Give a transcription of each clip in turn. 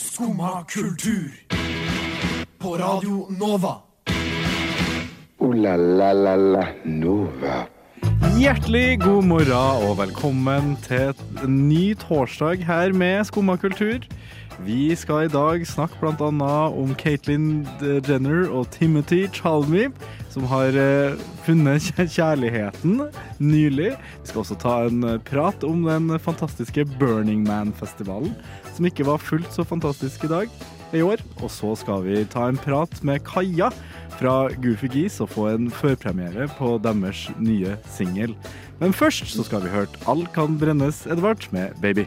Skumma kultur. På Radio Nova. O-la-la-la-la Nova. Hjertelig god morgen og velkommen til en ny torsdag her med Skumma kultur. Vi skal i dag snakke bl.a. om Caitlyn Jenner og Timothy Chalmy, som har eh, funnet kjærligheten nylig. Vi skal også ta en prat om den fantastiske Burning Man-festivalen, som ikke var fullt så fantastisk i dag i år. Og så skal vi ta en prat med Kaja fra Goofy Geese og få en førpremiere på deres nye singel. Men først så skal vi høre All kan brennes, Edvard, med Baby.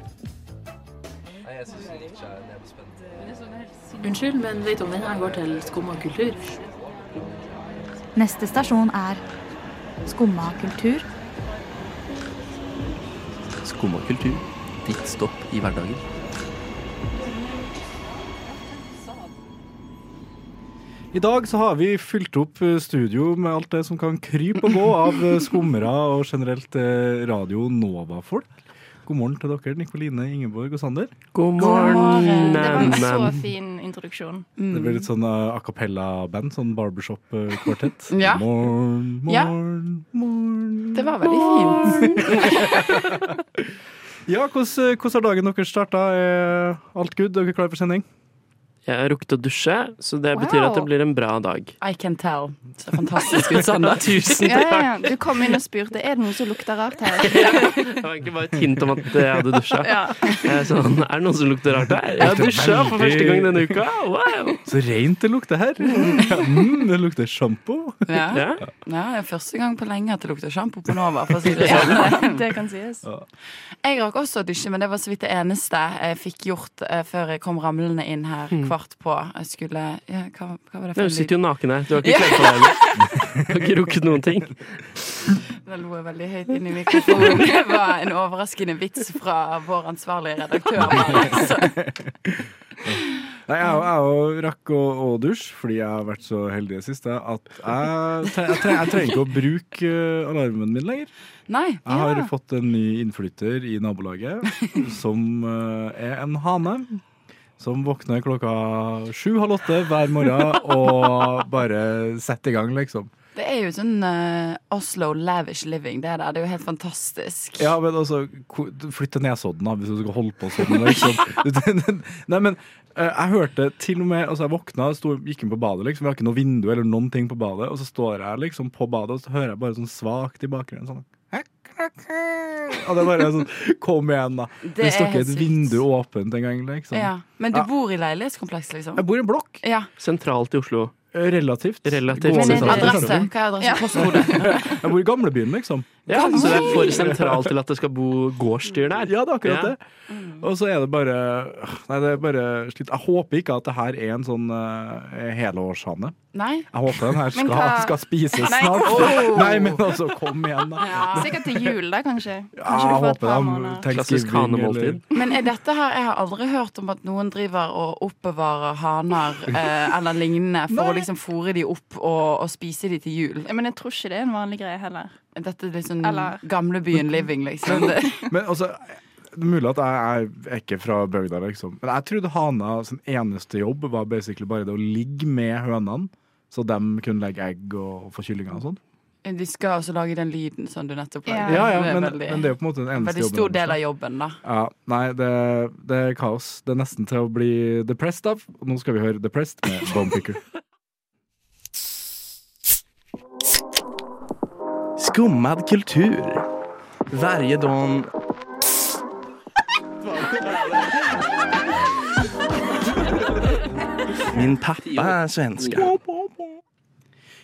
Unnskyld, men vet du om denne går til skumma kultur? Neste stasjon er Skumma kultur. Skumma kultur. Ditt stopp i hverdagen. I dag så har vi fylt opp eh, studio med alt det som kan krype og gå av eh, skummere og generelt eh, Radio Nova-folk. God morgen til dere, Nikoline, Ingeborg og Sander. God morgen. Det var en så fin introduksjon. Det blir litt sånn uh, a cappella-band, sånn barbershop-kvartett. Ja. Morgen, Ja. morgen, morgen. Det var veldig fint. Ja, hvordan, hvordan har dagen deres starta? Er alt good? Er dere klare for sending? Jeg har rukket å dusje, så det betyr Wow. at det blir en bra dag. I can tell. Så fantastisk ut, Sander. Tusen takk! ja, ja. Du kom inn og spurte er det noe som lukter rart her. Det var egentlig bare et hint om at jeg hadde dusja. Ja. Sånn, er det noen som lukter rart her? Jeg har dusja for første gang denne uka! Wow! Så rent det lukter her! Mm, det lukter sjampo. Ja. Ja. det er første gang på lenge at det lukter sjampo på Nova, for å si det sånn. Det kan sies. Jeg rakk også å dusje, men det var så vidt det eneste jeg fikk gjort eh, før jeg kom ramlende inn her kvart på. Jeg skulle ja, hva, hva var det Du sitter jo naken her. Du har ikke kledd på deg. Du har ikke rukket noen ting. Da lo jeg veldig høyt inn i mikrofonen. Det var en overraskende vits fra vår ansvarlige redaktør. Marius. Nei, jeg, jeg jo rakk å, å dusje, fordi jeg har vært så heldig i det siste at jeg, jeg, jeg trenger ikke å bruke eh, alarmen min lenger. Nei. Jeg har fått en ny innflytter i nabolaget, som eh, er en hane. Som våkner klokka sju-halv åtte hver morgen og bare setter i gang, liksom. Det er jo sånn uh, Oslo lavish living, det der. det. Er jo helt fantastisk. Ja, men altså, flytt til Nesodden, da, hvis du skal holde på sånn. Liksom. Nei, men uh, jeg hørte til og med Altså, jeg våkna, sto, gikk inn på badet, liksom. Vi har ikke noe vindu eller noen ting på badet. Og så står jeg liksom på badet, og så hører jeg bare sånn svakt i bakgrunnen sånn Og det er bare sånn Kom igjen, da. Det står ikke et sykt. vindu åpent engang, liksom. Ja. Men du Ja. bor i leilighetskompleks, liksom? Jeg bor i en blokk. Ja. Sentralt i Oslo. Relativt. Relativt Men sentralt. Adresse? Hva er adresse? Postkode? Jeg bor i gamlebyen, liksom. Ja, så det er for sentralt til at det skal bo gårdsdyr der. Ja, det er akkurat Ja. det. Og så er det bare Nei, det er bare slitt. Jeg håper ikke at det her er en sånn uh, helårshane. Nei? Jeg håper den her skal, hva- skal spises Nei. snart. Oh. Nei, men altså, kom igjen, da. Sikkert til jul, da, kanskje. Ja, Kanskje jeg får et håper måneder. Klassisk hanemåltid. Men er dette her Jeg har aldri hørt om at noen driver og oppbevarer haner eh, eller lignende for å liksom fôre de opp og, og spise de til jul. Ja, men jeg tror ikke det er en vanlig greie heller. Dette er liksom Eller- gamlebyen living, liksom. men, Men altså, det er mulig at jeg er ikke fra bygda, liksom. Men jeg trodde hana sin eneste jobb var basically bare det å ligge med hønene, så de kunne legge egg og få kyllinger og sånn. de skal også lage den lyden som du nettopp Ja. lagde. Ja, ja, men, veldig- men det er jo på en måte den en eneste veldig jobben. stor del av jobben, da. Ja, nei, det, det er kaos. Det er nesten til å bli depressed av. Nå skal vi høre Depressed med Bonepicker. Skummad kultur. Varje dag... Min pappa er svenska.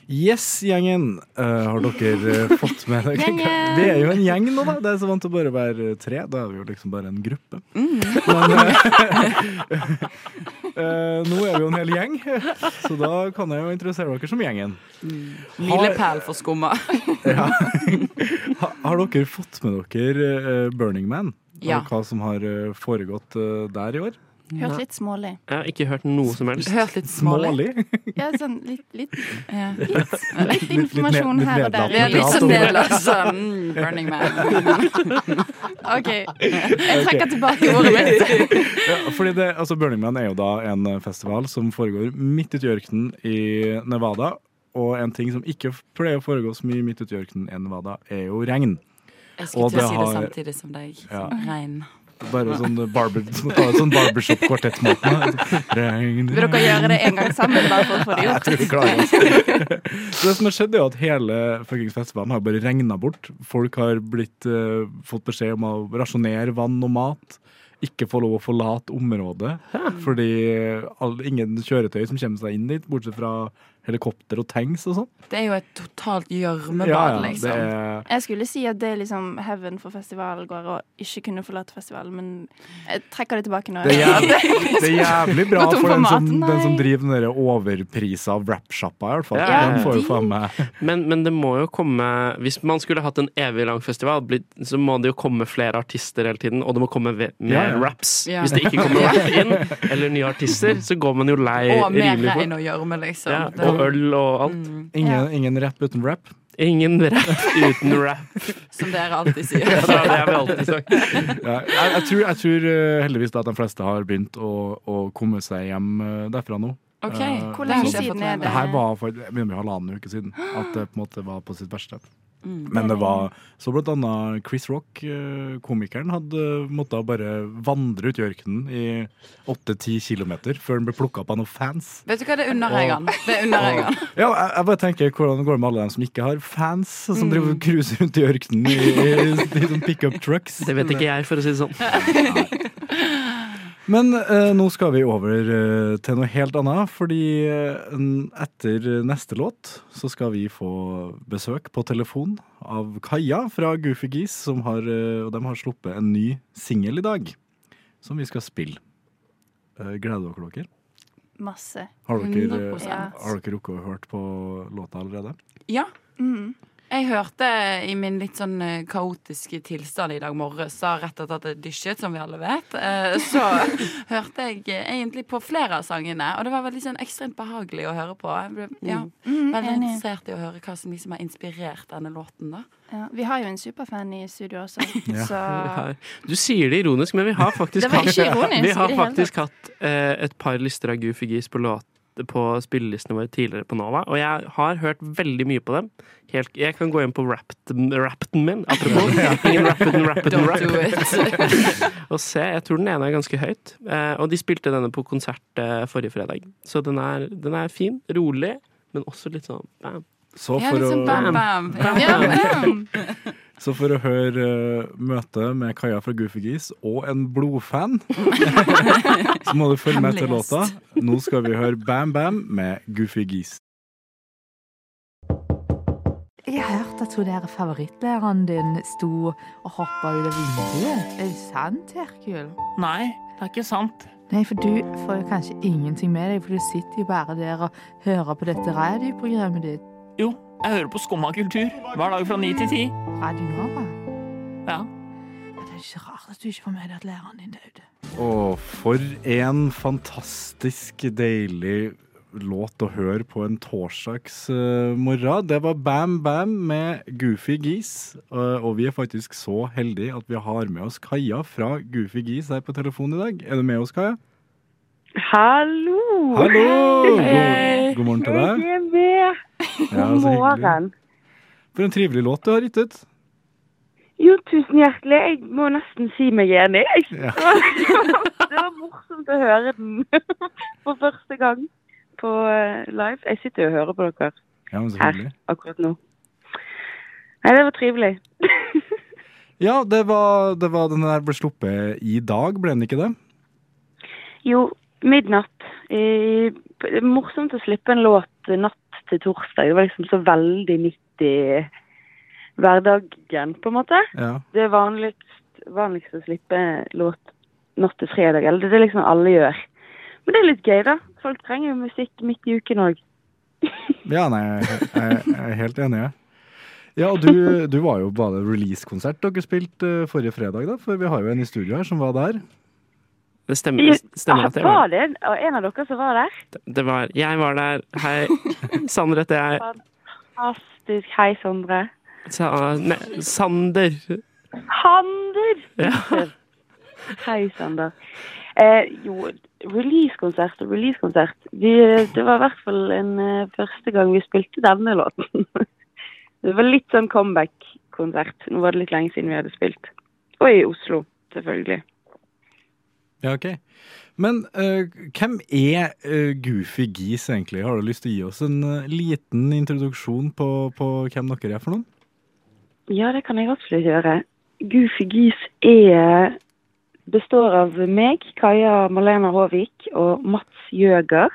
Yes, gjengen. Uh, har dere eh, fått med dere Vi er jo en gjeng nå, da. Det er så vant til å bare være tre. Da er vi jo liksom bare en gruppe. Mm. Men eh, eh, nå er vi jo en hel gjeng, så da kan jeg jo interessere dere som gjengen. Milepæl for skumma. Ja. Ha- Har dere fått med dere eh, Burning Man? Ja. Og hva som har eh, foregått eh, der i år? Hørt litt smålig. Jeg har ikke hørt noe som helst. Hørt litt smålig. Smålig? Ja, sånn litt, litt, Ja. litt, litt litt informasjon litt, her og der. litt er litt sånn om det. sånn mm, Burning Man. OK. Jeg trekker tilbake ordet mitt. Ja, fordi det, altså Burning Man er jo da en festival som foregår midt ute i ørkenen i Nevada. Og en ting som ikke pleier å foregå så mye midt ute i ørkenen i Nevada, er jo regn. Jeg skulle til å si det har- samtidig som deg. Ja. Regn. Bare sånn barber, sånn barbershop-kvartett-måte. Vil dere gjøre det en gang sammen, bare for å få det Jeg gjort? tror vi klarer oss. Det som har skjedd, er at hele fuckings festivalen har bare regna bort. Folk har blitt, uh, fått beskjed om å rasjonere vann og mat. Ikke få lov å forlate området. Fordi all, ingen kjøretøy som kommer seg inn dit, bortsett fra helikopter og tanks og sånn. Det er jo et totalt gjørmebad, Ja, ja, det liksom. er Jeg skulle si at det er liksom heaven for festivalgåere å ikke kunne forlate festivalen, men jeg trekker det tilbake nå. Det er jævlig, det er jævlig bra for for den som, den som driver den overprisa wrap-sjappa, i hvert fall. Ja, den får jo de- faen meg Men, men det må jo komme Hvis man skulle hatt en evig lang festival, så må det jo komme flere artister hele tiden, og det må komme ve- mer Ja, ja. raps. Ja. Hvis det ikke kommer rap inn, eller nye artister, så går man jo lei Og mer regn og gjørme, liksom. Ja, Det- og øl og alt. Mm, ingen, ingen rap uten rap. Ingen rap uten rap. som dere alltid sier. Ja, det har vi alltid sagt. Ja, jeg, jeg, tror, jeg tror eh, heldigvis da at de fleste har begynt å, å komme seg hjem eh, derfra nå. OK. Eh, Hvor det lenge siden er det? Det her var for jeg halvannen uke siden. At det på en måte var på sitt verste. Mm. Men det var så blant annet Chris Rock, eh, komikeren, hadde måttet bare vandre ut i ørkenen i åtte-ti kilometer før han ble plukka opp av noen fans. Vet du hva, det unner jeg han. Det unner jeg han. Ja, jeg, jeg bare tenker hvordan det går med alle dem som ikke har fans, som Mm. driver og cruiser rundt i ørkenen i, i, i sånn pickup trucks. Det vet ikke jeg, for å si det sånn. Men eh, nå skal vi over eh, til noe helt annet, fordi eh, etter neste låt så skal vi få besøk på telefon av Kaja fra Goofy Geese, som har, eh, og de har sluppet en ny singel i dag, som vi skal spille. Eh, gleder dere dere? Masse. Har dere, 100%. Ja. har dere rukket å hørt på låta allerede? Ja. Mm. Jeg hørte i min litt sånn eh, kaotiske tilstand i dag morges, rett etter at jeg dysjet, som vi alle vet, eh, så hørte jeg egentlig på flere av sangene, og det var veldig sånn ekstremt behagelig å høre på. Jeg ble ja, Mm, veldig enig. interessert i å høre hva som liksom har inspirert denne låten, da. Ja, vi har jo en superfan i studio også, Ja. så Du sier det ironisk, men vi har faktisk Det var ikke hatt, vi har faktisk hatt eh, et par lister av Goofy Gis på låt på spillelistene våre tidligere på Nova, og jeg har hørt veldig mye på dem. Helt, jeg kan gå inn på rapten, rapten min, apropos. Ingen rap uten rap. Og se, jeg tror den ene er ganske høyt. Eh, og de spilte denne på konsert eh, forrige fredag. Så den er, den er fin, rolig, men også litt sånn bam. Så Ja, liksom å, bam, bam. ja, ja. så for å høre uh, møtet med Kaja fra Goofy Geese og en blodfan, så må du følge med til låta. Nå skal vi høre Bam Bam med Goofy Geese. Jeg har hørt at hun der favorittlæreren din sto og hoppa ut av vinduet. Er det sant, Herkul? Nei, det er ikke sant. Nei, for du får jo kanskje ingenting med deg, for du sitter jo bare der og hører på dette radioprogrammet ditt. Jo, jeg hører på Skumma kultur hver dag fra ni til ti. Radio Nova. Ja. Ja, Det er ikke rart at du ikke får med deg at læreren din døde. Å, for en fantastisk deilig låt å høre på en torsdagsmorgen. det var Bam Bam med Goofy Gis. Og, og vi er faktisk så heldige at vi har med oss Kaja fra Goofy Gis her på telefonen i dag. Er du med oss, Kaja? Hallo! Hallo! God, god morgen til deg. Jeg er med. Ja, God så hyggelig. morgen. For en trivelig låt du har gitt ut. Jo, tusen hjertelig. Jeg må nesten si meg enig. jeg. Ja. Det var morsomt å høre den for første gang på eh, live. Jeg sitter jo og hører på dere Ja, men så her hyggelig. akkurat nå. Nei, det var trivelig. Ja, det var, det var den der ble sluppet i dag, ble den ikke det? Jo, midnatt. I, det morsomt å slippe en låt natt til torsdag. Det var liksom så veldig midt i hverdagen, på en måte. Ja. Det er vanligst, vanligst å slippe låt natt til fredag. Eller det er liksom alle gjør. Men det er litt gøy, da. Folk trenger jo musikk midt i uken òg. Ja, nei, jeg, jeg, jeg er helt enig. jeg. Ja, og du, du var jo bare release-konsert dere spilte eh, forrige fredag, da, for vi har jo en i studio her som var der. Det stemmer, stemmer at jeg var Var Og en av dere som var der? Det var Jeg var der. Hei. Sander heter jeg. Fantastisk. Hei, Sondre. Sa, ne, Sander. Sander! Ja. Hei, Sander. Eh, jo, releasekonsert og releasekonsert. Det var i hvert fall en uh, første gang vi spilte denne låten. det var litt sånn comeback-konsert. Nå var det litt lenge siden vi hadde spilt. Og i Oslo, selvfølgelig. Ja, ok. Men uh, hvem er uh, Goofy Geese egentlig? Har du lyst til å gi oss en uh, liten introduksjon på, på hvem dere er for noen? Ja, det kan jeg absolutt gjøre. Goofy Geese er består av meg, Kaja Malena Håvik og Mats Jøger.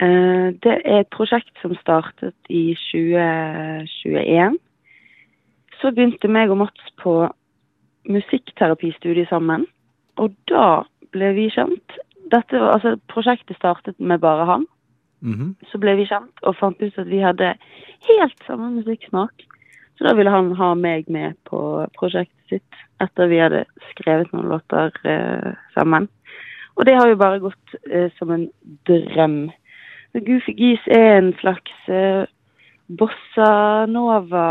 Det er et prosjekt som startet i 2021. Så begynte meg og Mats på musikkterapistudiet sammen. Og da ble vi kjent. Dette var, altså, prosjektet startet med bare han. Mhm. Så ble vi kjent og fant ut at vi hadde helt samme musikksmak. Så da ville han ha meg med på prosjektet sitt etter vi hadde skrevet noen låter eh, sammen. Og det har jo bare gått eh, som en drøm. Goofy Geese er en slags eh, bossa nova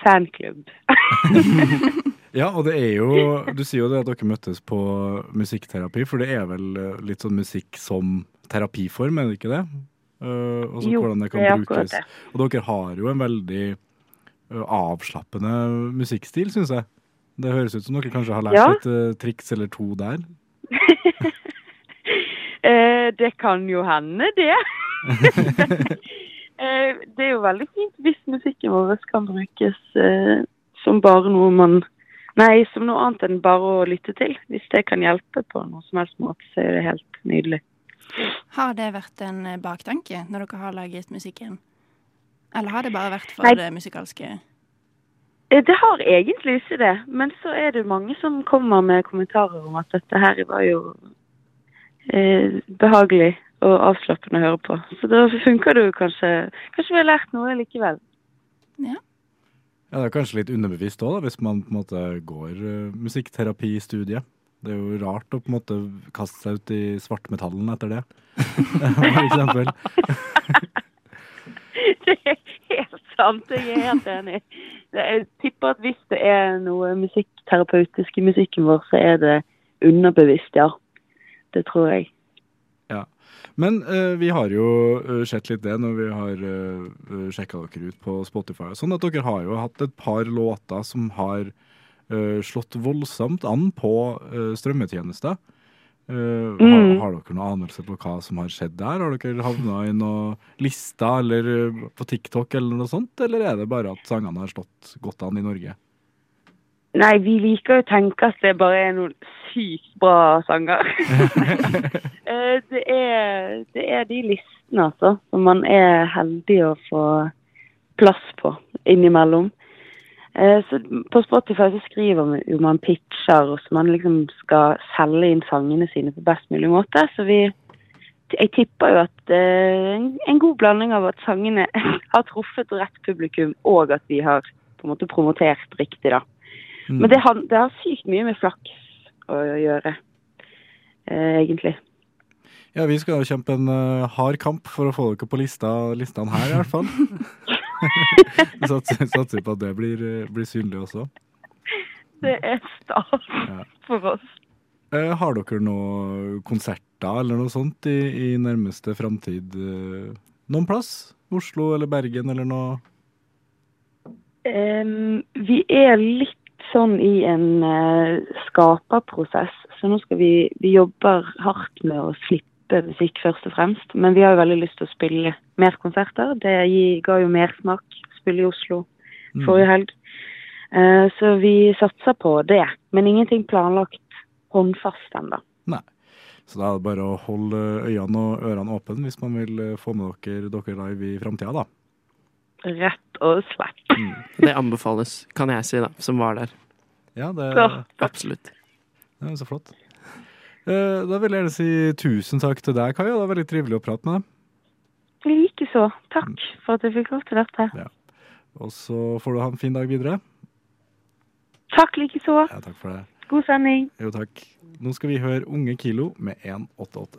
fanklubb. Ja, og det er jo Du sier jo det at dere møttes på musikkterapi, for det er vel eh, litt sånn musikk som terapiform, er det ikke det? Uh, og så Jo, hvordan det kan det er brukes. det. Og dere har jo en veldig uh, avslappende musikkstil, syns jeg. Det høres ut som dere kanskje har lært Ja. et uh, triks eller to der. Det kan jo hende, det. det er jo veldig fint hvis musikken vår kan brukes som bare noe man Nei, som noe annet enn bare å lytte til. Hvis det kan hjelpe på noe som helst måte, så er det helt nydelig. Har det vært en eh, baktanke når dere har laget musikken? Eller har det bare vært for Nei. det musikalske? Eh, Det har egentlig ikke det, men så er det mange som kommer med kommentarer om at dette her var jo eh, behagelig og avslappende å høre på. Så da funker det jo kanskje Kanskje vi har lært noe likevel. Ja, Det er kanskje litt underbevisst òg, hvis man på en måte går uh, musikkterapistudiet. Det er jo rart å på en måte kaste seg ut i svartmetallen etter det, for eksempel. Det er helt sant, jeg er helt enig. Jeg tipper at hvis det er noe musikkterapeutisk i musikken vår, så er det underbevisst, ja. Det tror jeg. Ja. Men uh, vi har jo uh, sett litt det når vi har uh, sjekka dere ut på Spotify. Sånn at dere har jo hatt et par låter som har uh, slått voldsomt an på uh, strømmetjenester. Uh, har, Mm. har dere noen anelse på hva som har skjedd der? Har dere havna i noen lister eller eh, på TikTok eller noe sånt, eller er det bare at sangene har slått godt an i Norge? Nei, vi liker jo å tenke at det bare er noen sykt bra sanger. Eh, det, er, det er de listene, altså, som man er heldig å få plass på innimellom. Eh, Så på Spotify så skriver man jo man pitcher, og så man liksom skal selge inn sangene sine på best mulig måte. Så vi Jeg tipper jo at eh, en, en god blanding av at sangene har truffet rett publikum, og at vi har på en måte promotert riktig, da. Mm. Men det har, det har sykt mye med flaks å gjøre, eh, egentlig. Ja, vi skal jo kjempe en uh, hard kamp for å få dere på lista, listene her, i hvert fall. Satser, satser på at det blir, eh, blir synlig også. Det er stas for oss. Eh, har dere noen konserter eller noe sånt i, i nærmeste framtid eh, noen plass? Oslo eller Bergen eller noe? Um, vi er litt sånn i en uh, skaperprosess, så nå skal vi Vi jobber hardt med å slippe musikk først og fremst, men vi har jo veldig lyst til å spille mer konserter. Det ga jo mersmak. Spille i Oslo Mm. forrige helg. Uh, så vi satser på det, men ingenting planlagt håndfast ennå. Nei. Så da er det bare å holde øynene og ørene åpne hvis man vil eh, få med dere, dere live i framtida, da. Rett og slett. Det anbefales, kan jeg si, da, som var der. Ja, det er Absolutt. Det er så flott. Eh, Da vil jeg gjerne si tusen takk til deg, Kaja. Det var veldig trivelig å prate med deg. Likeså. Takk for at jeg fikk lov til dette. Ja. Og så får du ha en fin dag videre. Takk likeså. Ja, takk for det. God sending. Jo, takk. Nå skal vi høre Unge Kilo med 188.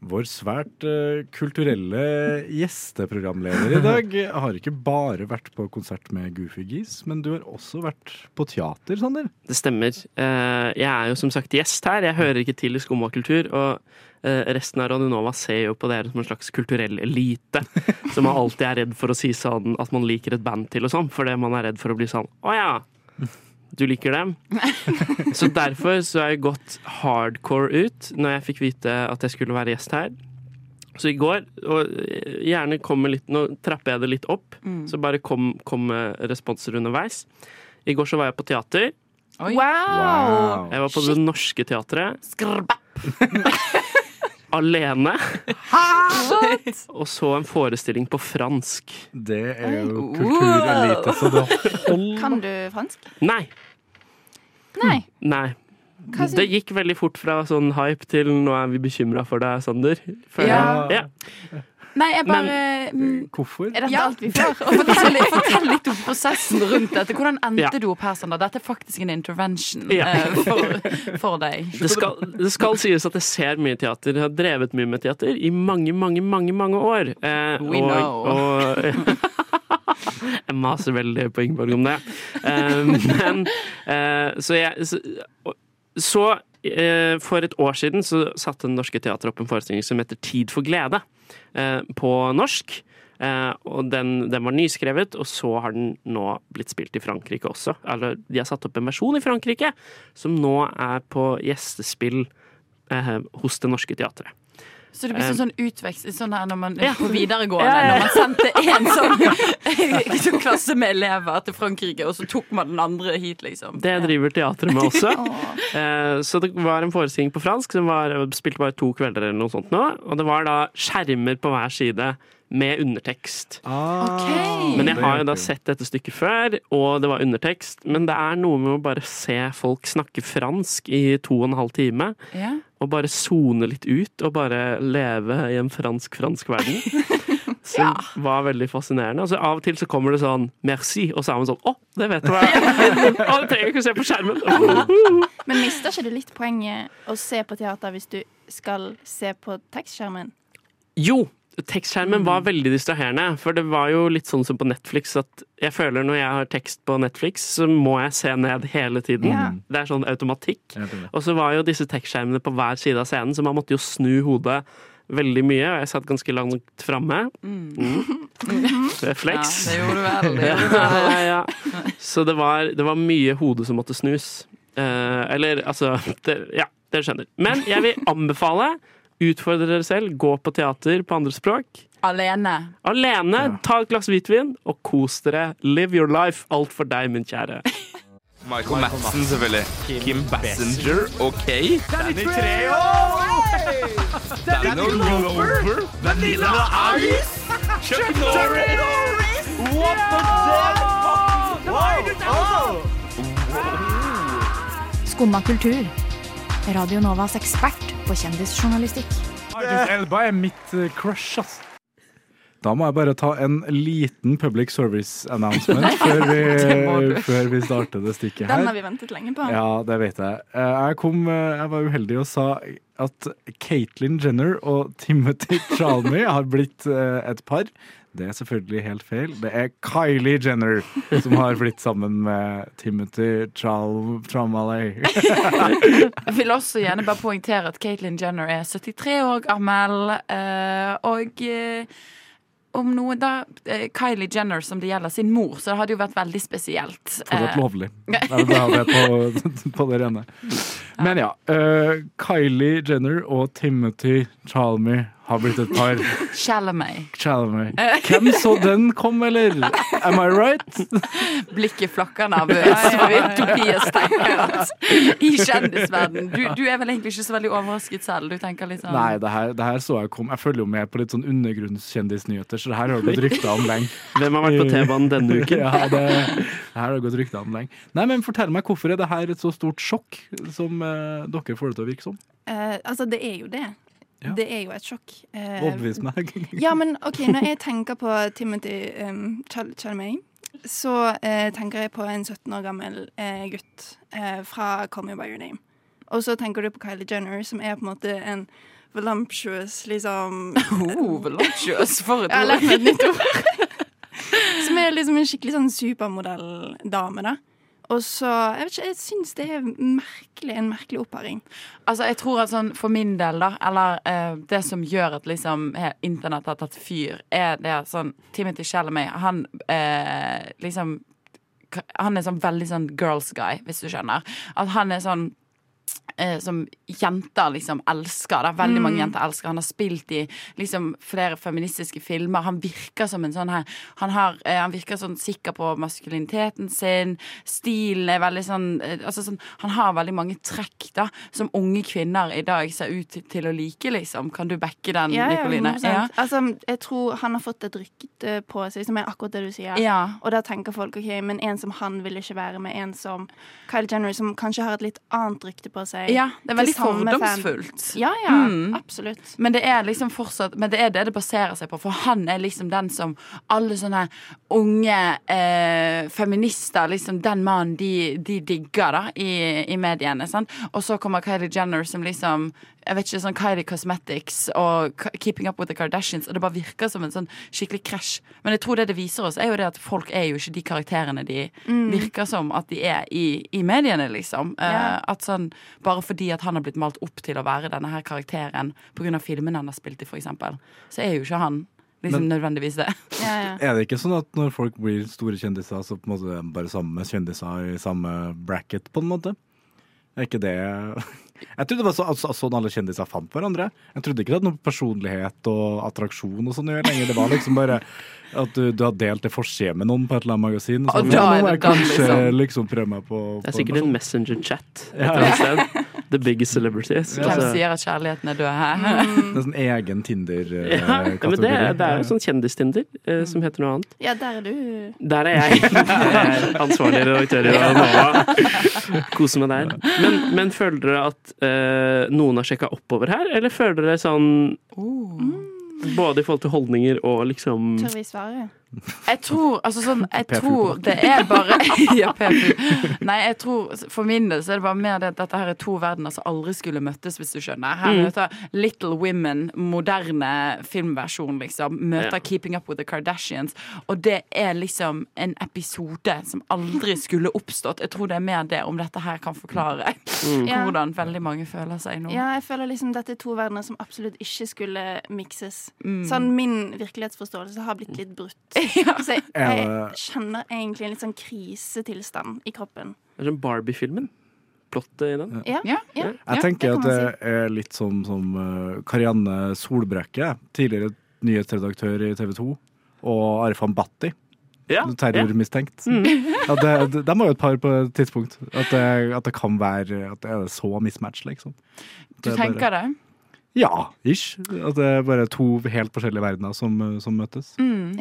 Vår svært uh, kulturelle gjesteprogramleder i dag har ikke bare vært på konsert med Goofy Geese, men du har også vært på teater, Sander. Det stemmer. Uh, Jeg er jo som sagt gjest her. Jeg hører ikke til i Skumma kultur. Og uh, resten av Radionova ser jo på dere som en slags kulturell elite. Som man alltid er redd for å si sånn at man liker et band til og sånn, fordi man er redd for å bli sånn Å ja, du liker dem? Så derfor så har jeg gått hardcore ut når jeg fikk vite at jeg skulle være gjest her. Så i går, og gjerne kommer litt Nå trapper jeg det litt opp, Mm. så bare kom, kom med responser underveis. I går så var jeg på teater. Oi. Wow. Jeg var på Det Norske Teatret. Alene. Og så en forestilling på fransk. Det er jo kulturelite, så det holder. Kan du fransk? Nei. Nei. Nei. Det gikk veldig fort fra sånn hype til nå er vi bekymra for deg, Sander. Ja. jeg. Ja. Nei, jeg bare Men, Hvorfor? Er dette Ja. alt vi får? Og fortell, fortell litt om prosessen rundt dette. Hvordan endte Ja. du opp her, Sander? Dette er faktisk en intervention Ja. eh, for, for deg. Det skal, det skal sies at jeg ser mye teater. Jeg har drevet mye med teater i mange, mange, mange mange år. Eh, We know. og jeg maser veldig på Ingeborg om det. Eh, men eh, så jeg Så, så eh, for et år siden så satte Det Norske Teatret opp en forestilling som heter Tid for glede, eh, på norsk. Eh, og den, den var nyskrevet, og så har den nå blitt spilt i Frankrike også. Eller de har satt opp en versjon i Frankrike som nå er på gjestespill eh, hos Det Norske Teatret. Så det blir sånn, sånn utvekst sånn her når man Ja. på videregående, Ja, ja, når man sendte en sånn, sånn klasse med elever til Frankrike, og så tok man den andre hit, liksom. Det driver teatret med også. Eh, så det var en forestilling på fransk som var, spilte bare to kvelder eller noe sånt nå. Og det var da skjermer på hver side med undertekst. Men jeg har jo da sett dette stykket før, og det var undertekst. Men det er noe med å bare se folk snakke fransk i to og en halv time. Yeah. Og bare sone litt ut, og bare leve i en fransk-fransk verden. Som var veldig fascinerende. Altså, av og til så kommer det sånn 'merci', og så er man sånn 'å, det vet du hva Å, det trenger ikke se på skjermen'. Men mister ikke det litt poenget å se på teater hvis du skal se på tekstskjermen? Jo, tekstskjermen var veldig distraherende. For det var jo litt sånn som på Netflix at jeg føler når jeg har tekst på Netflix, så må jeg se ned hele tiden. Yeah. Det er sånn automatikk. Og så var jo disse tekstskjermene på hver side av scenen, så man måtte jo snu hodet veldig mye. Og jeg satt ganske langt framme. Mm. Refleks. Ja, det gjorde du vel, det gjorde du vel. ja, ja. Så det var, det var mye hode som måtte snus. Eh, eller altså det, Ja, dere skjønner. Men jeg vil anbefale Utfordre dere selv, gå på teater på andre språk. Alene. Alene, ta et glass hvitvin og kos dere. Live your life. Alt for deg, min kjære. Michael Madsen, selvfølgelig. Kim Bassinger og Kay. Danny Treho! Danny Glover. Vanilla Ice! Chuck Norris! What the fuck? Wow! Skumma kultur. Radio Novas ekspert på kjendisjournalistikk. Idris Elba er mitt eh, crush, ass. Da må jeg bare ta en liten public service announcement før vi, før vi starter det stikket her. Den har vi ventet lenge på. Ja, det vet jeg. Eh, Jeg, kom, eh, jeg var uheldig og sa at Caitlyn Jenner og Timothy Chalmy har blitt et par. Det er selvfølgelig helt feil. Det er Kylie Jenner som har blitt sammen med Timothy Chalmey. Jeg vil også gjerne bare poengtere at Caitlyn Jenner er 73 år gammel, eh, og eh, om noe da eh, Kylie Jenner som det gjelder sin mor, så det hadde jo vært veldig spesielt. Fortsatt lovlig. Det er det på, på det rene. Men ja. Kylie Jenner og Timothy Chalmey har blitt et par. Chalamet. Chalamet. Hvem så den kom, eller? Am I right? Blikket flakker nervøst, Tobias tenker i kjendisverden du, du er vel egentlig ikke så veldig overrasket selv? Du tenker litt sånn Nei, det her, det her så jeg kom. Jeg følger jo med på litt sånn undergrunnskjendisnyheter, så det her har det gått rykter om lenge. Hvem har vært på T-banen denne uken? Ja, det, det her har det gått rykter om lenge. Nei, men fortell meg, hvorfor er det her et så stort sjokk som eh, dere får det til å virke som? Eh, altså, det er jo det. Det er jo et sjokk. Eh, Overbevis meg. ja, men OK, når jeg tenker på Timothy um, Chalmay, så eh, tenker jeg på en 17 år gammel eh, gutt eh, fra Call Me By Your Name. Og så tenker du på Kylie Jenner, som er på en måte en voluptuous, liksom Oh, voluptuous, for et Jeg har lært meg et ord. nytt ord. som er liksom en skikkelig sånn supermodelldame, da. Og så Jeg vet ikke, jeg syns det er merkelig, en merkelig oppharing. Altså, jeg tror at sånn for min del, da, eller eh, det som gjør at liksom internett har tatt fyr, er det sånn Timothy Chalamet, han eh, liksom Han er sånn veldig sånn girls guy, hvis du skjønner. At han er sånn eh, som jenter liksom elsker. Da. Veldig mange Mm. jenter elsker. Han har spilt i liksom flere feministiske filmer. Han virker som en sånn her Han, har, eh, han virker sånn sikker på maskuliniteten sin. Stilen er veldig sånn, eh, altså sånn Han har veldig mange trekk da som unge kvinner i dag ser ut til, å like, liksom. Kan du backe den, Ja, ja, Nikoline? 100%. Altså, jeg tror han har fått et rykte på seg som er akkurat det du sier. Ja. Og da tenker folk ok, men en som han vil ikke være med en som Kyle Jenner, som kanskje har et litt annet rykte på seg. Ja, det er veldig fordomsfullt. Ja, ja, Mm. absolutt. Men det er liksom fortsatt Men det er det det baserer seg på, for han er liksom den som alle sånne unge eh, feminister Liksom den mannen de, de digger da i, i mediene. Sant? Og så kommer Kylie Jenner som liksom jeg vet ikke, sånn Kylie Cosmetics og Keeping Up With The Kardashians, og det bare virker som en sånn skikkelig krasj. Men jeg tror det det viser oss, er jo det at folk er jo ikke de karakterene de Mm. virker som at de er i, i mediene, liksom. Yeah. Uh, at sånn, bare fordi at han har blitt malt opp til å være denne her karakteren pga. filmene han har spilt i, eksempel, så er jo ikke han liksom Men- nødvendigvis det. Er det ikke sånn at når folk blir store kjendiser, så på en måte er de bare samme kjendiser i samme bracket, på en måte? Er ikke det Jeg trodde det var så, altså, sånn alle kjendiser fant hverandre. Jeg trodde ikke det hadde noe personlighet og attraksjon og sånn å gjøre lenger. Det var liksom bare at du, du har delt det forside med noen på et eller annet magasin. Så, Og da nå er må det jeg kanskje liksom. liksom prøve meg på, Det er sikkert en messenger-chat et Ja. The biggest celebrities. Hvem Altså- sier at kjærligheten er død her? Det er sånn egen ja, ja, men det, Tinder-kategori. det er jo sånn kjendistinder eh, som heter noe annet. Ja, der er du. Der er jeg. Ansvarlig redaktør i Nova. Koser meg der. Men, men føler dere at eh, noen har sjekka oppover her, eller føler dere sånn Både i forhold til holdninger og liksom Tør vi svare? Jeg tror altså sånn Jeg tror det er bare Ja, PFU. Nei, jeg tror For min del så er det bare mer det at dette her er to verdener som aldri skulle møttes, hvis du skjønner. Her Mm. møter Little Women, moderne filmversjon, liksom, møter Ja. Keeping Up With The Kardashians, og det er liksom en episode som aldri skulle oppstått. Jeg tror det er mer det, om dette her kan forklare Mm. Hvordan veldig mange føler seg nå. Ja, jeg føler liksom dette er to verdener som absolutt ikke skulle mikses. Mm. Sånn min virkelighetsforståelse har blitt litt brutt. Så jeg, jeg kjenner egentlig en litt sånn krisetilstand i kroppen. Det er som Barbie-filmen. Plottet i den. Ja, ja, ja, Jeg tenker det at det si. er litt som, som uh, Karianne Solbrekke, tidligere nyhetsredaktør i TV 2, og Arfan Bhatti. Ja, Terrormistenkt. ja. Mm. Ja, det, det, de var jo et par på et tidspunkt. At det, at det kan være At det er så mismatch, liksom. Du Det er bare- tenker det? Ja, ish. At det er bare to helt forskjellige verdener som, som møtes. Mm.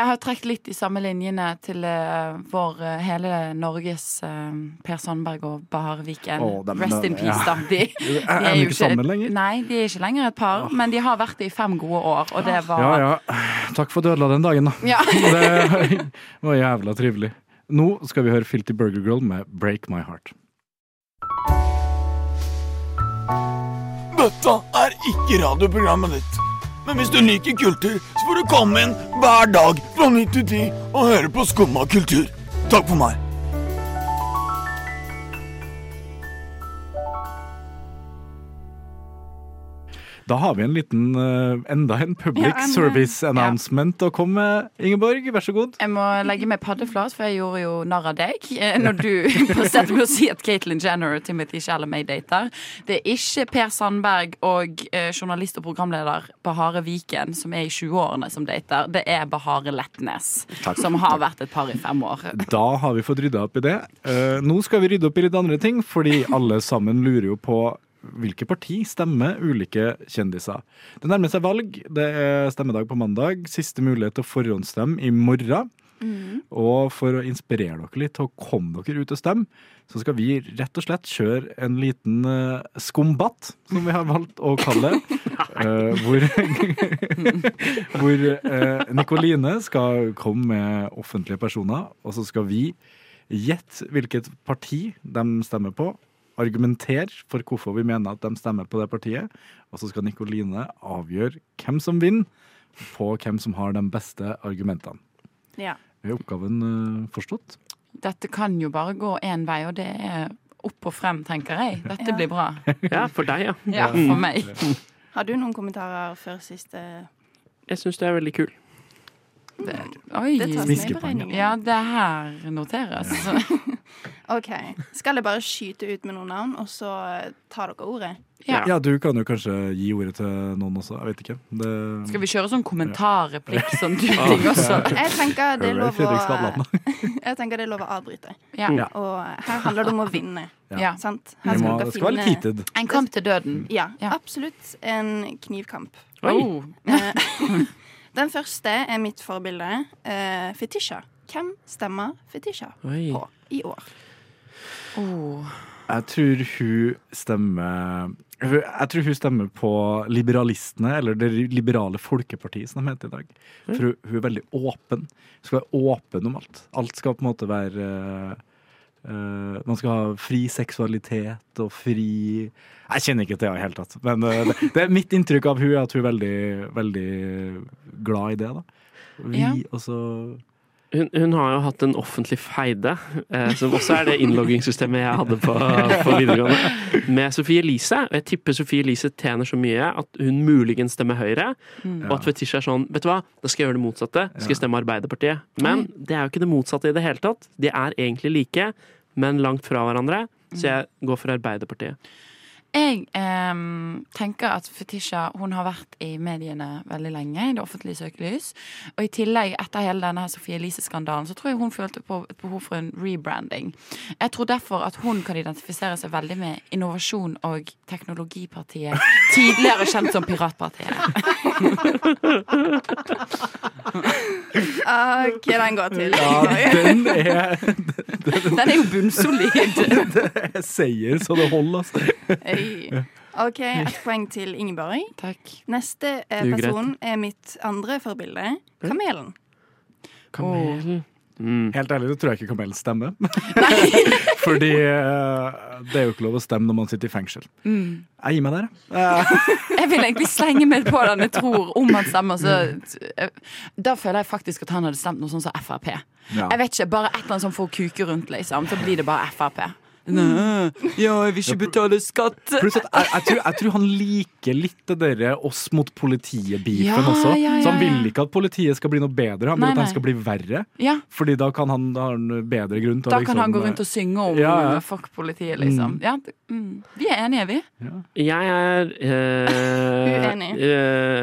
Jeg har trukket litt de samme linjene til uh, vår uh, hele Norges uh, Per Sandberg og Bahar Viken. Oh, dem- Rest in peace, ja. da. De, de Er de jo ikke sammen lenger? Nei, de er ikke lenger et par, men de har vært det i fem gode år, og det var Ja ja. Takk for at du ødela den dagen, da. Ja. Det var jævla trivelig. Nå skal vi høre Filty Burger Girl med Break My Heart. Dette er ikke radioprogrammet ditt. Men hvis du liker kultur, så får du komme inn hver dag fra 9 til 10 og høre på Skumma kultur. Takk for meg. Da har vi en liten, eh, enda en public Ja, service announcement å komme med. Ingeborg, vær så god. Jeg må legge meg paddeflat, for jeg gjorde jo narr av deg eh, når du presterte med å si at Caitlyn Jenner og Timothy Shalamay dater. Det er ikke Per Sandberg og eh, journalist og programleder Bahare Viken som er i 20-årene som dater. Det er Bahare Letnes, Takk. som har vært et par i fem år. Da har vi fått rydda opp i det. Nå skal vi rydde opp i litt andre ting, fordi alle sammen lurer jo på hvilke parti stemmer ulike kjendiser. Det nærmer seg valg. Det er stemmedag på mandag. Siste mulighet til å forhåndsstemme i morgen. Og for å inspirere dere litt til å komme dere ut og stemme, så skal vi rett og slett kjøre en liten uh, skumbatt, som vi har valgt å kalle det. uh, hvor hvor uh, Nikoline skal komme med offentlige personer, og så skal vi gjette hvilket parti de stemmer på. Argumentere for hvorfor vi mener at de stemmer på det partiet. Og så skal Nikoline avgjøre hvem som vinner på hvem som har de beste argumentene. Ja. Er oppgaven eh, forstått? Dette kan jo bare gå én vei, og det er opp og frem, tenker jeg. Dette blir bra. Ja, for deg, ja. Ja, for meg. Har du noen kommentarer før siste Jeg syns du er veldig kul. Oi. Det tas med i beregningen. Ja, det her noteres. OK. Skal jeg bare skyte ut med noen navn, og så eh, tar dere ordet? Ja. du kan jo kanskje gi ordet til noen også. Jeg vet ikke. Det... Skal vi kjøre sånn kommentarreplikk sånn du ting også? Jeg tenker det er lov å Jeg tenker det er lov å avbryte. Ja. Ja. Og her handler det om å vinne. Ja. Sant? Her skal dere det finne-. En kamp til døden. Ja, absolutt. En knivkamp. Oi. Eh, Den første er mitt forbilde. Uh, Fetisha. Hvem stemmer Fetisha Oi. på i år? Jeg tror hun stemmer Jeg tror hun stemmer på Liberalistene, eller Det liberale folkepartiet, som de heter i dag. For hun, hun er veldig åpen. Hun skal være åpen om alt. Alt skal på en måte være eh, eh, Man skal ha fri seksualitet og fri Jeg kjenner ikke til henne i det hele tatt. Men uh, det, det er mitt inntrykk av hun er at hun er veldig, veldig glad i det. da. Vi, Ja. og så Hun, hun har jo hatt en offentlig feide, eh, som også er det innloggingssystemet jeg hadde på, på videregående, med Sofie Elise. Og jeg tipper Sofie Elise tjener så mye at hun muligens stemmer Høyre. Mm. Og at Fetisha er sånn, vet du hva, da skal jeg gjøre det motsatte. Skal jeg stemme Arbeiderpartiet. Men det er jo ikke det motsatte i det hele tatt. De er egentlig like, men langt fra hverandre. Så jeg går for Arbeiderpartiet. Jeg eh, tenker at Fetisha hun har vært i mediene veldig lenge, i det offentlige søkelys. Og i tillegg, etter hele denne Sofie Elise-skandalen, så tror jeg hun følte på et behov for en rebranding. Jeg tror derfor at hun kan identifisere seg veldig med Innovasjon- og teknologipartiet, tidligere kjent som Piratpartiet. OK, den går til. Ja, den er Den er jo bunnsolid. Det er seier så det holder, altså. Hey. OK, ett poeng til Ingeborg. Takk. Neste eh, er person er mitt andre forbilde. Kamelen. Kamelen. Helt ærlig, det tror jeg ikke kamelen stemmer. Fordi eh, det er jo ikke lov å stemme når man sitter i fengsel. Mm. Jeg gir meg der, jeg. Jeg vil egentlig slenge meg på den jeg tror om han stemmer. Så, da føler jeg faktisk at han hadde stemt noe sånn som Frp. Ja. Jeg vet ikke, Bare et eller annet sånn for å kuke rundt, liksom. Så blir det bare Frp. Nei, ja, jeg vil ikke betale skatt. Pluss at jeg, jeg, tror, jeg tror han liker litt det derre oss mot politiet-beefen Ja, også. ja, ja, Så han vil ikke at politiet skal bli noe bedre, han vil Nei, at han skal bli verre. Ja. Fordi da kan han ha en bedre grunn til Da liksom, kan liksom han gå rundt og synge om Ja, ja. fuck politiet, liksom. Mm. Ja, mm. Vi er enige, vi. Jeg er øh, Uenig. Øh,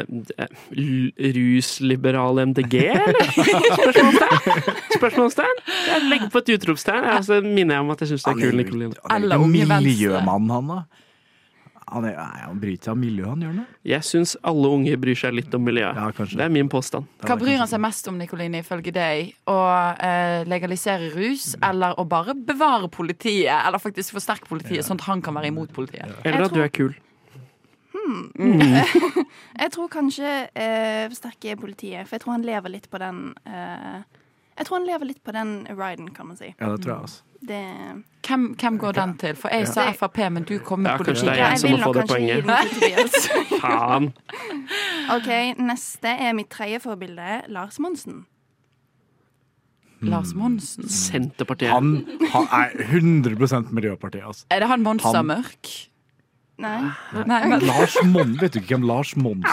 rusliberal MDG, eller? Spørsmålstegn? Spørsmålstegn? Jeg legger på et utropstegn. og så minner jeg om at jeg syns det er kul Nikoline. Han er jo miljømann, han da. Han, er, nei, han bryr seg om miljøet, han gjør det. Jeg syns alle unge bryr seg litt om miljøet. det er min påstand. Hva bryr han seg mest om, Nikoline, ifølge deg? Å eh, legalisere rus, eller å bare bevare politiet? Eller faktisk forsterke politiet, sånn at han kan være imot politiet? Eller at du er kul. Hmm. Mm. jeg tror kanskje eh, forsterke politiet, for jeg tror han lever litt på den eh, Jeg tror han lever litt på den riden, kan man si. Ja, det tror jeg også. Det Hvem, hvem går den til? For jeg sa Frp, men du kom med Ja, kanskje politikk. det er jeg som må få det poenget. Faen. OK, neste er mitt tredje forbilde, Lars Monsen. Lars Monsen. Senterpartiet. Han, han er 100% Miljøpartiet, altså. Er det han Monster Han- Mørk? Nei. Nei, men Lars Mon Vet du ikke hvem Lars Monsen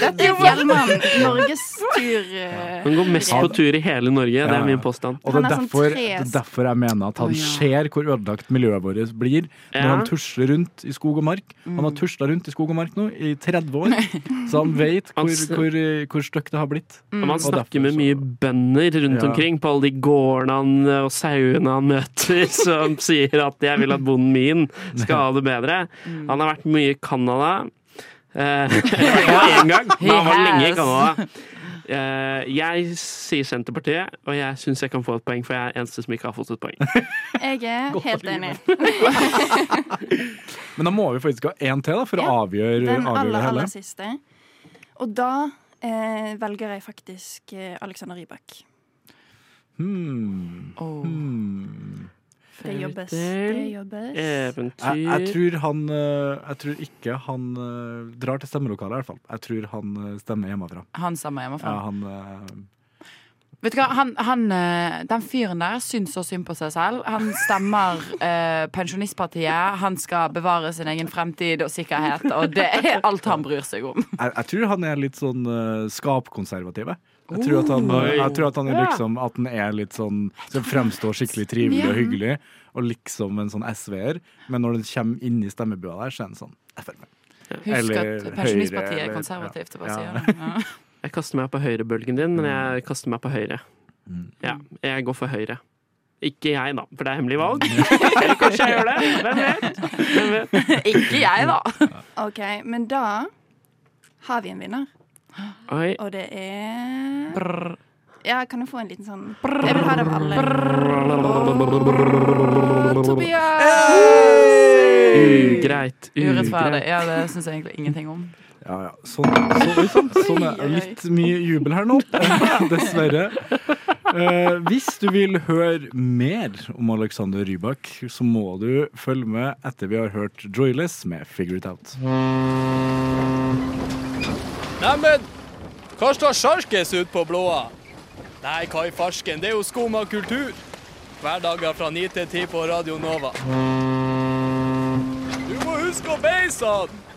Dette er Fjellmann. Norges tur... eh, Han går mest på tur i hele Norge, det er min påstand. Og det er sånn derfor, det er derfor jeg mener at han ja. ser hvor ødelagt miljøet vårt blir når Ja. han tusler rundt i skog og mark. Han har tusla rundt i skog og mark nå i 30 år, så han vet hvor, hvor, hvor stygt det har blitt. Og man Og derfor snakker med mye bønder rundt Ja. omkring på alle de gårdene han, og sauene han møter, som sier at 'jeg vil at bonden min skal ha det bedre'. Han har vært mye i Canada. Eh, hvert én gang, men han var lenge i. Canada. Eh, jeg sier Senterpartiet, og jeg syns jeg kan få et poeng, for jeg er eneste som ikke har fått et poeng. Jeg er helt enig. Men da må vi faktisk ha én til da, for å avgjøre, Den avgjøre aller, det hele. aller siste. Og da eh, velger jeg faktisk eh, Alexander Rybak. Hmm. Åh. Hmm. Det jobbes. Det jobbes. Eventyr Jeg, jeg tror han eh, Jeg tror ikke han eh, drar til stemmelokalet, i hvert fall. Jeg tror han eh, stemmer hjemmefra. Han stemmer hjemmefra. Ja, han Vet du hva, han, han, Den fyren der syns så synd på seg selv. Han stemmer eh, Pensjonistpartiet. Han skal bevare sin egen fremtid og sikkerhet, og det er alt han bryr seg om. jeg, jeg tror han er litt sånn uh, skapkonservativ. Jeg. Tror, at han, jeg tror at han er liksom At han er litt sånn Som fremstår skikkelig trivelig og hyggelig, og liksom en sånn SV-er. Men når den kommer inn i stemmebua der, så er den sånn Frp. Husk Eller at Pensjonistpartiet er konservativt. Bare ja. sier. Ja. Jeg kaster meg på høyrebølgen din, men jeg kaster meg på høyre. Mm. Ja, jeg går for høyre. Ikke jeg, da, for det er hemmelig valg. Eller kanskje jeg gjør det. Hvem vet? Hvem vet? Ikke jeg, da. OK, men da har vi en vinner. Oi. Og det er Ja, kan jeg få en liten sånn Jeg vil ha det av alle. Åh, Tobias! Ugreit. Urettferdig. Ja, det syns jeg egentlig ingenting om. Ja, ja. Sånn, så, sånn, sånn er litt mye jubel her nå, dessverre. Eh, hvis du vil høre mer om Alexander Rybak, så må du følge med etter vi har hørt Joyless med Figure It Out. Neimen, hva står sjarkes ut på blåa? Nei, hva i farsken, det er jo skumma kultur. Hverdager fra 9 til 10 på Radio Nova. Du må huske å beise han!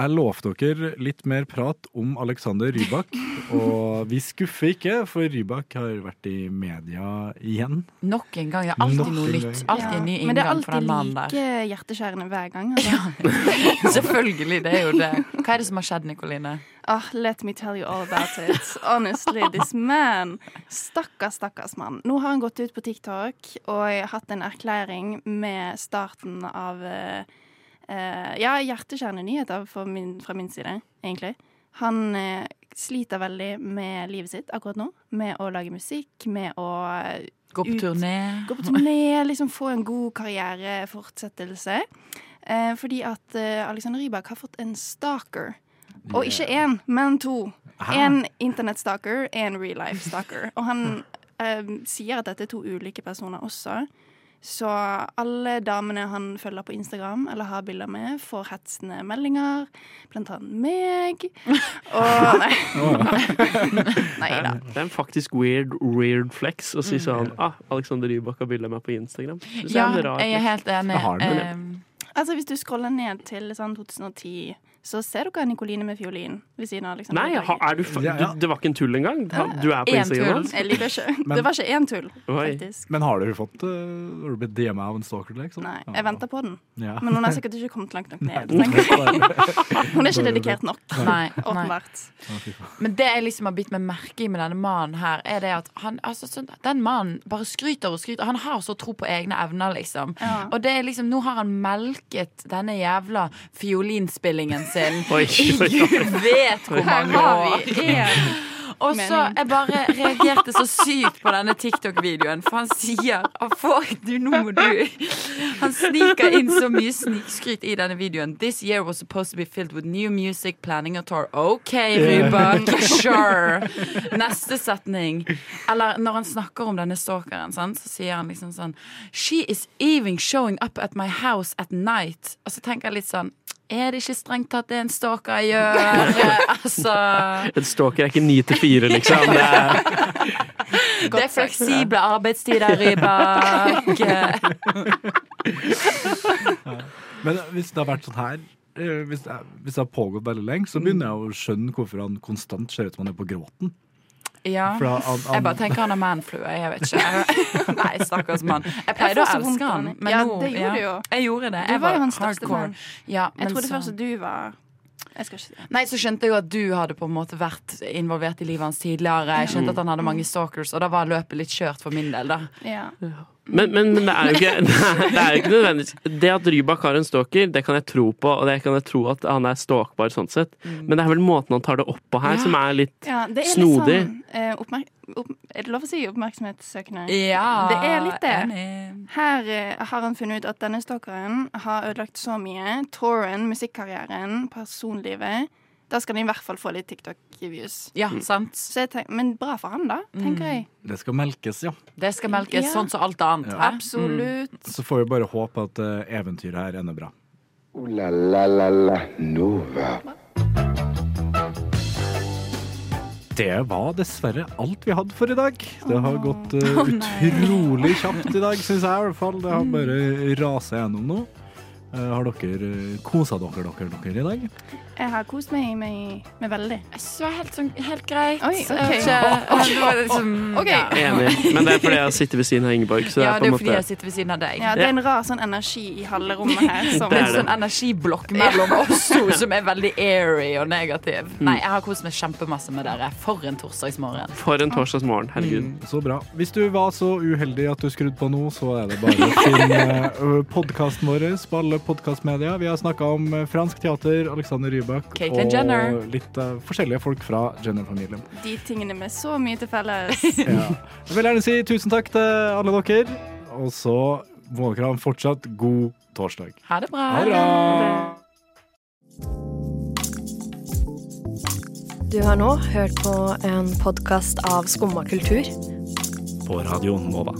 Jeg lovte dere litt mer prat om Alexander Rybak, og vi skuffer ikke, for Rybak har vært i media igjen. Nok en gang. Det er alltid Nok noe nytt. Alltid en ny Men det er inngang for den alltid like hjerteskjærende hver gang. Altså. Selvfølgelig, det er jo det. Hva er det som har skjedd, Nikoline? Oh, let me tell you all about it. Honestly, this man. Stakkars, stakkars mann. Nå har han gått ut på TikTok og hatt en erklæring med starten av eh, eh, Ja, hjerteskjærende nyheter min, fra min side, egentlig. Han uh, sliter veldig med livet sitt akkurat nå. Med å lage musikk, med å eh, Gå på ut- turné. Gå på turné, liksom få en god karrierefortsettelse. Uh, fordi at Alexander Rybak har fått en stalker. Og ikke én, men to. Én En internettstalker, en real life stalker. Og han sier at dette er to ulike personer også. Så alle damene han følger på Instagram eller har bilder med, får hetsende meldinger. Blant annet meg. Og Nei. Nei da. Det er en faktisk weird, weird flex å si sånn ah, Alexander Rybak har bilde av meg på Instagram. Er Ja, jeg er helt enig. Jeg har den, men- Ehm, Altså, hvis du scroller ned til sånn 2010, så ser dere Nikoline med fiolin ved siden av Alexander Nei, ha- er du, fa- Ja, ja. du, det var ikke en tull engang? Du er på Instagram tull. Liker ikke. Men- Det var ikke én tull, Oi. faktisk. Men har du fått uh, Har du blitt DM av en stalker? Liksom? Nei, jeg venter på den. Ja. Men hun har sikkert ikke kommet langt nok ned. Hun er ikke dedikert nok, Nei, nei. åpenbart. Men det jeg liksom har bitt meg merke i med denne mannen her, er det at han, altså, sånn, den mannen bare skryter og skryter. Han har så tro på egne evner, liksom. Ja. Og det er liksom, nå har han melket denne jævla fiolinspillingen sin Oi, oi, oi. gud vet hvor mange år. vi er. Og så jeg bare reagerte så sykt på denne TikTok-videoen, for han sier «Å, får du, nå må du Han sniker inn så mye snikskryt i denne videoen. This year was supposed to be filled with new music, planning a tour. OK, Rybak, sure. Neste setning. Eller når han snakker om denne stalkeren, så sier han liksom sånn She is even showing up at my house at night. Og så tenker jeg litt sånn Er det ikke strengt tatt det en stalker gjør? altså En stalker er ikke ni til fire, liksom. Det er, Det er fleksible arbeidstider, Rybak. Men hvis det har vært sånn her eh, hvis det, hvis det har pågått veldig lenge, så begynner jeg å skjønne hvorfor han konstant ser ut som han er på gråten. Ja. For han- han- Jeg bare tenker han har manflue. Jeg vet ikke. Nei, stakkars mann. Jeg pleide å elske han, han. men Ja, nå det gjorde du jo. Jeg gjorde det. Du Jeg var jo hans største hardcore. fan. Ja, Jeg trodde så- først at du var Jeg skal ikke si. Nei, så skjønte jeg jo at du hadde på en måte vært involvert i livet hans tidligere. Jeg skjønte at han hadde mange stalkers, og da var løpet litt kjørt for min del, da. Ja. Men, men, men det er jo ikke det er jo ikke nødvendigvis Det at Rybak har en stalker, det kan jeg tro på, og det kan jeg tro at han er stalkbar sånn sett. Men det er vel måten han tar det opp på her, Ja. som er litt Ja, det er snodig. litt sånn eh, oppmerk opp Er det lov å si oppmerksomhetssøkende? Ja, Det er litt det. Her eh, har han funnet ut at denne stalkeren har ødelagt så mye. Touren, musikkarrieren, personlivet. Da skal han i hvert fall få litt TikTok-views. Ja, sant. Så jeg tenk, men bra for han, da, tenker jeg. Det skal melkes, ja. Det skal melkes Ja. sånn som alt annet. Ja. hæ? Absolutt. Så får vi bare håpe at eh, eventyret her ender bra. Ooh la la la la Nova. Det var dessverre alt vi hadde for i dag. Det har gått eh, utrolig kjapt i dag, syns jeg i hvert fall. Det har bare rasa gjennom nå. Eh, har dere uh, kosa dere, dere, dere i dag? Jeg har kost meg med, med veldig. Jeg synes det var helt, sånn, helt greit. Oi, okay. ikke, det var liksom, okay. ja. Enig. Men det er fordi jeg sitter ved siden av Ingeborg. Så det Ja, er på det en er fordi måte jeg sitter ved siden av deg. Ja, det er en rar sånn energi i halve rommet her. Som, Det er det. sånn energiblokk mellom oss to som er veldig airy og negativ. Nei, jeg har kost meg kjempemasse med dere. For en torsdagsmorgen. For en torsdagsmorgen. Herregud. Mm, så bra. Hvis du var så uheldig at du skrudde på nå, så er det bare å finne podkasten vår på alle podkastmedia. Vi har snakka om eh, fransk teater, Alexander Rybak Caitlyn og Jenner. litt uh, forskjellige folk fra Jenner-familien. de tingene med så mye til felles. Ja. Jeg vil gjerne si tusen takk til alle dere, og så må dere ha en fortsatt god torsdag. Ha det bra. Ha det bra. Du har nå hørt på en podkast av Skumma kultur. På Radio Nova.